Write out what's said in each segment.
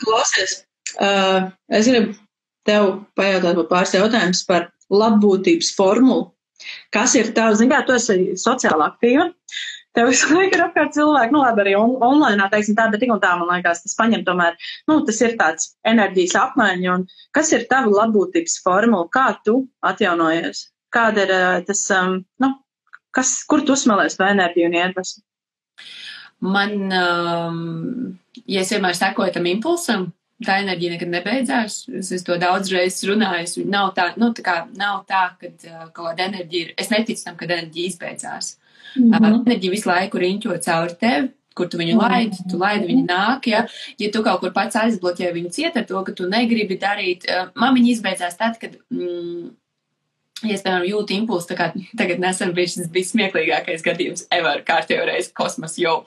Klausies, uh, es gribu tev pajautāt par pāris jautājumus par labbūtības formulu. Kas ir tavs, zini, tu esi sociāli aktīva? Tev visu laiku ir apkārt cilvēki, nu labi, arī on online, teiksim tā, bet tik un tā, man liekas, tas paņem tomēr, nu, tas ir tāds enerģijas apmaiņa, un kas ir tava labbūtības formula, kā tu atjaunojies? Kāda ir uh, tas, um, nu, kas, kur tu uzsmelēs to enerģiju un iedvesmu? Man, um, ja es vienmēr sekoju tam impulsam, tā enerģija nekad nebeidzās. Es, es to daudz reizes runāju. Nav tā, nu, tā kā nav tā, ka uh, kaut kāda enerģija ir. Es neticu tam, ka enerģija izbeidzās. Mm -hmm. uh, enerģija visu laiku riņķo cauri tevi. Kur tu viņu laidi, tu laidi, viņa nāk, ja, ja tu kaut kur pats aizbloķē viņu ciet ar to, ka tu negribi darīt. Uh, man viņa izbeidzās tad, kad mm, ja es, piemēram, jūtu impulsu, tā kā tagad nesen bija šis bija smieklīgākais gadījums ever, kārtējo reizi kosmos jau.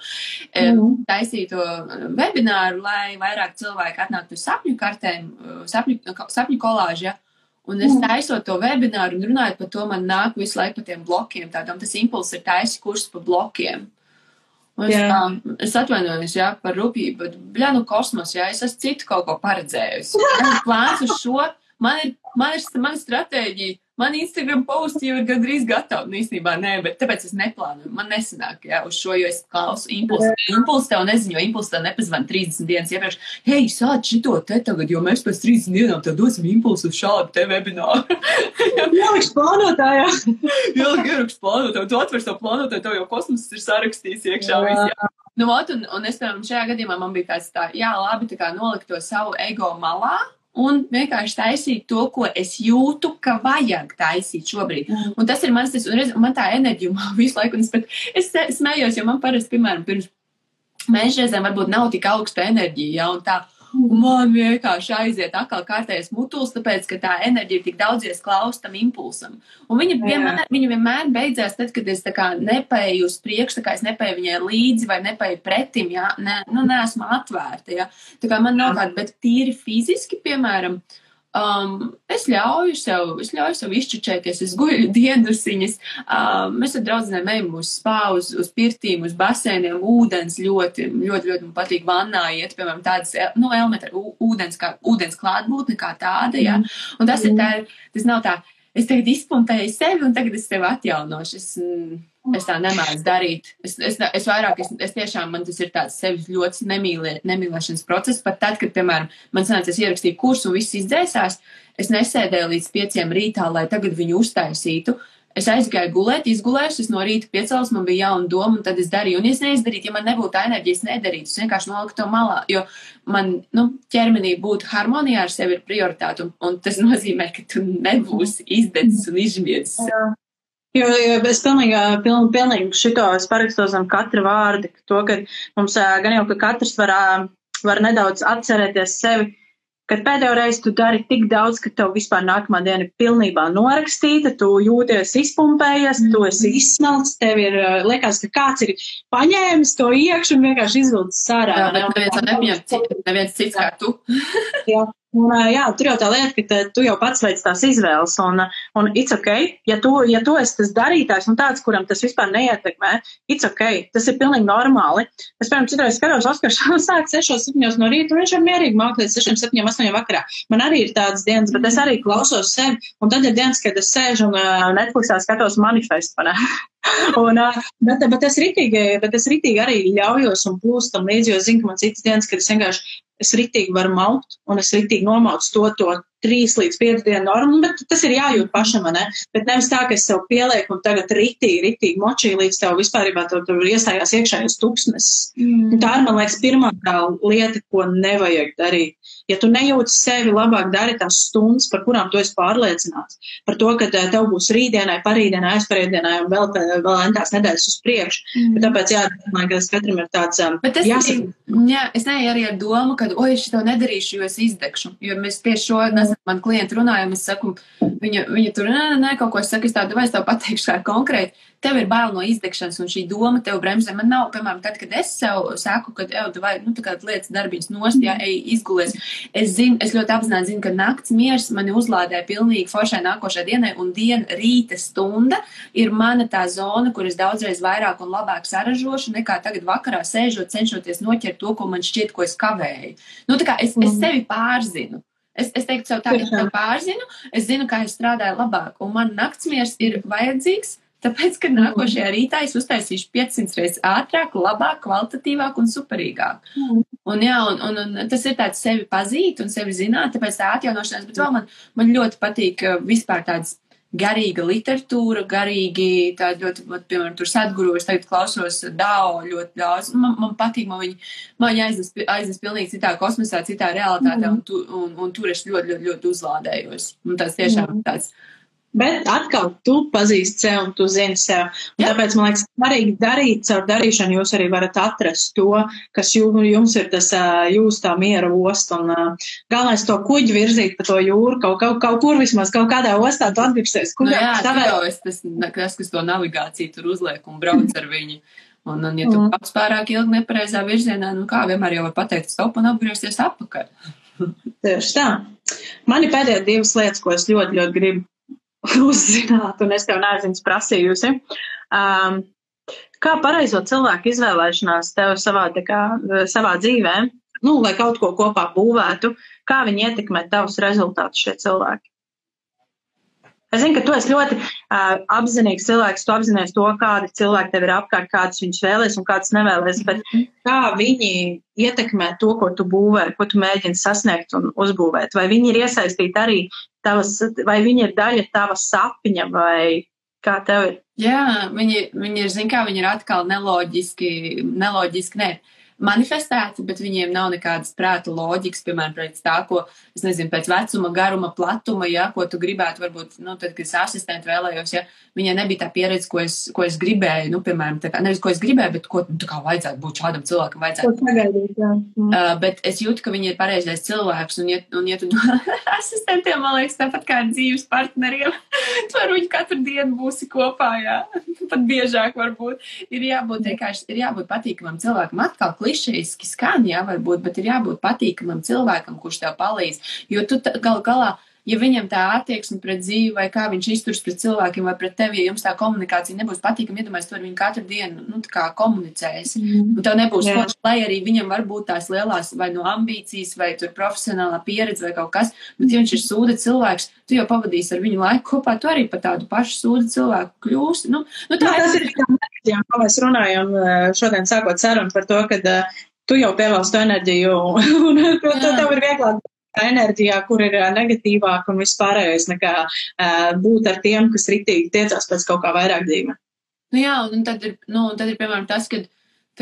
Mm. Taisīju to webināru, lai vairāk cilvēki atnāktu uz sapņu kartēm, sapņu, sapņu kolāžu, ja? Un es taisot to webināru un runājot par to, man nāk visu laiku pa tiem blokiem, tādam tas impulss ir taisi kurs pa blokiem. Un es, tā, es atvainojos, jā, par rūpību, bet, bļā, nu, kosmos, jā, es esmu citu kaut ko paredzējusi. Man ir plāns uz šo, man ir, man ir, man ir stratēģija Man Instagram posti jau ir gandrīz gatavi. Nu, īstenībā nē, bet tāpēc es neplānoju. Man nesanāk, jā, uz šo, jo es klausu impulsu. Impulsu tev neziņo, impulsu tev nepazvan 30 dienas iepriekš. Hei, sāc šito te tagad, jo mēs pēc 30 dienām tev dosim impulsu uz šādu te webināru. Ielikšu plānotājā. Ieliku ierakstu plānotāju. Tu atver savu plānotāju, tev jau kosmos ir sarakstījis iekšā. Jā. Viss, nu, un, un es, piemēram, šajā gadījumā man bija tāds tā, jā, labi, tā kā nolikt to savu ego malā un vienkārši taisīt to, ko es jūtu, ka vajag taisīt šobrīd. Mm. Un tas ir mans, tas, un, un man tā enerģija visu laiku, un es, pat, es smējos, jo man parasti, piemēram, pirms mēneša reizēm varbūt nav tik augsta enerģija, ja, un tā, Un man vienkārši aiziet atkal kārtējais mutuls, tāpēc, ka tā enerģija ir tik daudzies klaus tam impulsam. Un viņa vienmēr, viņa vienmēr beidzās tad, kad es tā kā nepēju uz priekšu, tā kā es nepēju viņai līdzi vai nepēju pretim, jā, ne, nu, neesmu atvērta, jā. Tā kā man nav tāda, bet tīri fiziski, piemēram, uh, Um, es ļauju sev, es ļauju sev izčučēties, es guļu diendusiņas. Um, mēs ar draudzenēm ejam uz spā, uz, uz pirtīm, uz basēniem, ūdens ļoti, ļoti, ļoti man patīk vannā iet, piemēram, tādas, nu, elementāri ūdens, kā, ūdens klātbūtne kā tāda, jā. Mm. Un tas ir tā, tas nav tā, es tagad izpumpēju sevi un tagad es sevi atjaunošu. Es, mm, Es tā nemācu darīt. Es, es, es vairāk, es, es tiešām, man tas ir tāds sevis ļoti nemīlē, nemīlēšanas process. Pat tad, kad, piemēram, man sanāca, es ierakstīju kursu un viss izdzēsās, es nesēdēju līdz pieciem rītā, lai tagad viņu uztaisītu. Es aizgāju gulēt, izgulēju, es no rīta piecēlos, man bija jauna doma, un tad es darīju. Un, ja es neizdarītu, ja man nebūtu tā enerģija, es nedarītu. Es vienkārši noliku to malā, jo man, nu, ķermenī būt harmonijā ar sevi ir prioritāte, un, un tas nozīmē, ka tu nebūsi izdedzis un izžmiedzis. Jo, jo es pilnīgi, piln, pilnīgi šito es parakstos zem katra vārda, to, ka mums gan jau, ka katrs var, var nedaudz atcerēties sevi, kad pēdējo reizi tu dari tik daudz, ka tev vispār nākamā diena ir pilnībā norakstīta, tu jūties izpumpējies, mm. tu esi izsmelts, tev ir, liekas, ka kāds ir paņēmis to iekšu un vienkārši izvilcis sārā. Jā, bet neviens neviens, neviens cits kā tu. jā. Un, jā, tur jau tā lieta, ka tu jau pats veic tās izvēles, un, un it's ok, ja tu, ja tu esi tas darītājs un tāds, kuram tas vispār neietekmē, it's ok, tas ir pilnīgi normāli. Es, piemēram, citreiz skatos, Oskars sāk 6, 7 no rīta, un viņš ir mierīgi māk līdz 6, 7, 8 vakarā. Man arī ir tādas dienas, bet es arī klausos sevi, un tad ir dienas, kad es sēžu un uh, Netflixā skatos manifestu. un, uh, bet, bet, es ritīgi, bet es ritīgi arī ļaujos un plūstam līdzi, jo zinu, ka man citas dienas, kad es vienkārši es ritīgi varu maukt, un es ritīgi nomaucu to, to trīs līdz piecas dienu normu, bet tas ir jājūt pašam, ne? Bet nevis tā, ka es sev pielieku un tagad ritīgi, ritīgi močīju līdz tev vispārībā tev tur iestājās iekšējais tupsnes. Mm. Tā ir, man liekas, pirmā tā lieta, ko nevajag darīt. Ja tu nejūti sevi, labāk dari tās stundas, par kurām tu esi pārliecināts. Par to, ka eh, tev būs rītdienai, parītdienai, aizparītdienai un vēl, vēl entās nedēļas uz priekšu. Mm. Bet tāpēc, jā, domāju, ka katram ir tāds. Um, Bet es, jāsaka, jā, es neju arī ar domu, ka, oi, es to nedarīšu, jo es izdegšu. Jo mēs tieši šo mazāk man klienti runāja, un es saku, viņa, viņa tur, nē, nē, kaut ko es saku, es tādu, vai es tev pateikšu kā konkrēti, tev ir bail no izdegšanas, un šī doma tev bremzē. Man nav, piemēram, tad, kad es sev saku, ka, ej, vai, nu, tā kā lietas darbiņas nost, jā, ej, izgulies. Es zinu, es ļoti apzināti zinu, ka nakts miers mani uzlādē pilnīgi foršai nākošai dienai, un diena rīta stunda ir mana tā zona, kur es daudzreiz vairāk un labāk saražošu, nekā tagad vakarā sēžot, cenšoties noķert to, ko man šķiet, ko es kavēju. Nu, tā kā es, es sevi pārzinu. Es, es teiktu, sev tā, ka es sev pārzinu, es zinu, kā es strādāju labāk, un man naktsmiers ir vajadzīgs, Tāpēc, ka nākošajā rītā es uztaisīšu 500 reizes ātrāk, labāk, kvalitatīvāk un superīgāk. Mm. Un, jā, un, un, un tas ir tāds sevi pazīt un sevi zināt, tāpēc tā atjaunošanās, bet vēl man, man ļoti patīk uh, vispār tāds garīga literatūra, garīgi tādi ļoti, piemēram, tur sadguru, es tagad klausos Dao ļoti daudz. Man, man patīk, man viņi, man viņi aiznes, aiznes pilnīgi citā kosmosā, citā realitātē, mm. un, tu, un, un tur es ļoti, ļoti, ļoti uzlādējos. Un tas tiešām mm. tāds Bet atkal, tu pazīsti sevi un tu zini Jā. tāpēc man liekas, svarīgi darīt, caur darīšanu jūs arī varat atrast to, kas jums ir tas jūs tā miera osta. Un galvenais to kuģi virzīt pa to jūru, kaut, kaut, kaut kur vismaz, kaut kādā ostā tu atgriezīsies. Nu, jā, tavē... jau es tas, tas, kas to navigāciju tur uzliek un brauc ar viņu. Un, un ja tu mm. kāps pārāk ilgi nepareizā virzienā, nu kā vienmēr jau var pateikt stop un apgriezties apakaļ. Tieši tā. Mani pēdējā divas lietas, ko es ļoti, ļoti gribu uzzināt, un es tev neesmu prasījusi. Um, kā pareizo cilvēku izvēlēšanās tev savā, kā, savā dzīvē, nu, lai kaut ko kopā būvētu, kā viņi ietekmē tavus rezultātus šie cilvēki? Es zinu, ka tu esi ļoti uh, apzinīgs cilvēks, tu apzinājies to, kādi cilvēki tev ir apkārt, kādas viņus vēlēs un kādas nevēlēs, bet kā viņi ietekmē to, ko tu būvē, ko tu mēģini sasniegt un uzbūvēt? Vai viņi ir iesaistīti arī tavas, vai viņi ir daļa tava sapņa, vai kā tev ir? Jā, viņi, viņi ir, zin kā, viņi ir atkal neloģiski, neloģiski, ne manifestēti, bet viņiem nav nekādas prāta loģikas, piemēram, pēc tā, ko, es nezinu, pēc vecuma, garuma, platuma, ja, ko tu gribētu, varbūt, nu, tad, kad es asistentu vēlējos, ja, viņai nebija tā pieredze, ko es, ko es gribēju, nu, piemēram, tā kā, nevis, ko es gribēju, bet ko, tā kā vajadzētu būt šādam cilvēkam, vajadzētu. Sagaidīt, jā. Mm. Uh, bet es jūtu, ka viņi ir pareizais cilvēks, un, ja, un, ja tu asistentiem, man liekas, tāpat kā dzīves partneriem, tu ar viņu katru dienu būsi kopā, jā, pat biežāk varbūt, ir jābūt vienkārši, ir jābūt patīkamam cilvēkam atkal klišejiski skan, jā, varbūt, bet ir jābūt patīkamam cilvēkam, kurš tev palīdz. Jo tu gal galā ja viņam tā attieksme pret dzīvi, vai kā viņš izturs pret cilvēkiem, vai pret tevi, ja jums tā komunikācija nebūs patīkama, iedomājieties, to ar viņu katru dienu nu, komunicēs. Mm. Un tev nebūs forši, lai arī viņam var būt tās lielās vai no ambīcijas, vai tur profesionālā pieredze, vai kaut kas, bet ja viņš ir sūda cilvēks, tu jau pavadīsi ar viņu laiku kopā, tu arī par tādu pašu sūdu cilvēku kļūsi. Nu, nu, tā Jā, tas ir kā kā mēs runājam šodien sākot sarunu par to, ka uh, tu jau pievēlst to enerģiju, un tev ir vieglāk enerģijā, kur ir negatīvāk un vispārējais, nekā būt ar tiem, kas ritīgi tiecās pēc kaut kā vairāk dzīve. Nu jā, un tad ir, nu, tad ir piemēram tas, ka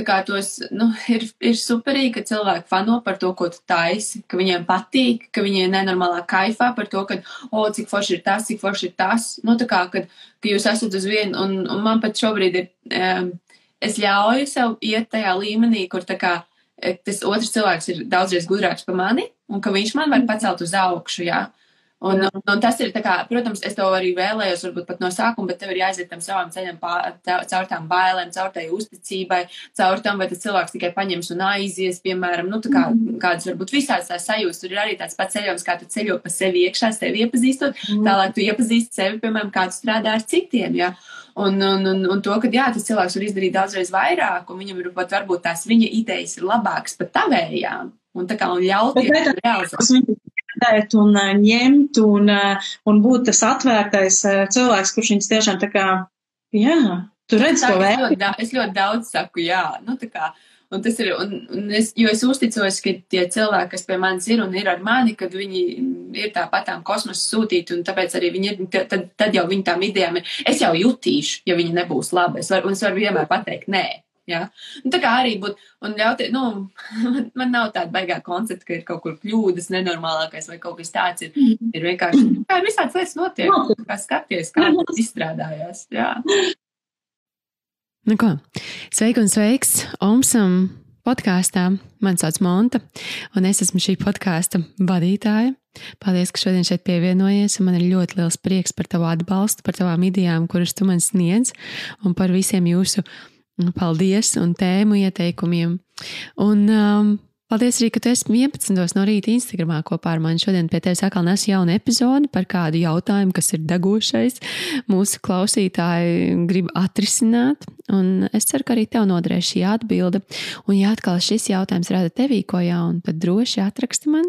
kā tos, nu, ir, ir superīgi, ka cilvēki fano par to, ko tu taisi, ka viņiem patīk, ka viņi ir nenormālā kaifā par to, ka, o, oh, cik forši ir tas, cik forši ir tas. Nu, tā kā, kad, ka jūs esat uz vienu, un, un man pat šobrīd ir, um, es ļauju sev iet tajā līmenī, kur tā kā, tas otrs cilvēks ir daudzreiz gudrāks par mani, un ka viņš man var pacelt uz augšu, jā. Un, un, un tas ir kā, protams, es to arī vēlējos, varbūt pat no sākuma, bet tev ir jāiziet tam savam ceļam pār, caur tām bailēm, caur tai uzticībai, caur tam, vai tas cilvēks tikai paņems un aizies, piemēram, nu, kā, mm. kādas varbūt visādas tās sajūtas, tur ir arī tāds pats ceļojums, kā tu ceļo pa sevi iekšā, sevi iepazīstot, mm. tālāk tu iepazīsti sevi, piemēram, kā tu strādā ar citiem, jā. Un, un, un, un to, ka jā, tas cilvēks var izdarīt daudzreiz vairāk, un viņam ir pat varbūt tās viņa idejas ir labākas pat tavējām un tā kā un ļauties realizēt. Un uh, ņemt un, uh, un būt tas atvērtais uh, cilvēks, kurš viņus tiešām tā kā, jā, tu redz to vērtību. Es, es ļoti daudz saku, jā, nu tā kā, un tas ir, un, un es, jo es uzticos, ka tie cilvēki, kas pie manis ir un ir ar mani, kad viņi ir tāpatām kosmosa sūtīti, un tāpēc arī viņi ir, tad, tad jau viņi tām idejām ir, es jau jutīšu, ja viņi nebūs labi, es varu, un es varu vienmēr pateikt, nē. Ja? Un tā kā arī būt, un ļauties, nu, man, man nav tāda baigā koncepta, ka ir kaut kur kļūdas, nenormālākais vai kaut kas tāds. Ir, mm. ir vienkārši, kā ir visāds lietas notiek, kā skaties, kā tas izstrādājās. Jā. Nu ko, sveiki un sveiks Omsam podkāstā. Mani sauc Monta, un es esmu šī podkāsta vadītāja. Paldies, ka šodien šeit pievienojies. Man ir ļoti liels prieks par tavu atbalstu, par tavām idejām, kuras tu man sniedz, un par visiem jūsu paldies un tēmu ieteikumiem. Un, um, Paldies arī, ka tu esi 11. no rīta Instagramā kopā ar mani. Šodien pie tevis atkal nes jaunu epizodi par kādu jautājumu, kas ir degošais. Mūsu klausītāji grib atrisināt, un es ceru, ka arī tev noderēs šī atbilde. Un, ja atkal šis jautājums rada tevī ko jaunu, tad droši atraksti man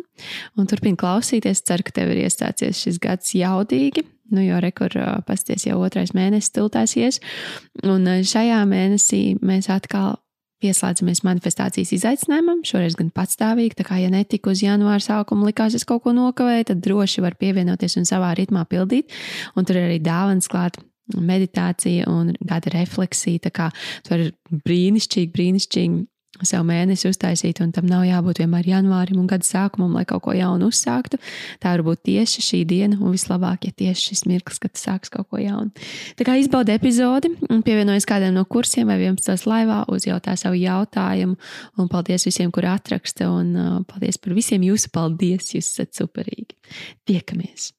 un turpini klausīties. Ceru, ka tev ir iestācies šis gads jaudīgi. Nu, jo rekur pasties jau otrais mēnesis tiltāsies, un šajā mēnesī mēs atkal Pieslēdzamies manifestācijas izaicinājumam, šoreiz gan patstāvīgi. Tā kā, ja netika uz janvāra sākuma, likās, es kaut ko nokavēju, tad droši var pievienoties un savā ritmā pildīt. Un tur ir arī dāvāns klāt meditācija un gada refleksija. Tā kā tur ir brīnišķīgi, brīnišķīgi sev mēnesi uztaisīt, un tam nav jābūt vienmēr janvārim un gada sākumam, lai kaut ko jaunu uzsāktu. Tā var būt tieši šī diena, un vislabāk, ja tieši šis mirklis, kad sāks kaut ko jaunu. Tā kā izbaudi epizodi pievienojas kādam no kursiem vai 11. laivā, uzjautā savu jautājumu, un paldies visiem, kur atraksta, un uh, paldies par visiem jūsu paldies, jūs esat superīgi. Tiekamies!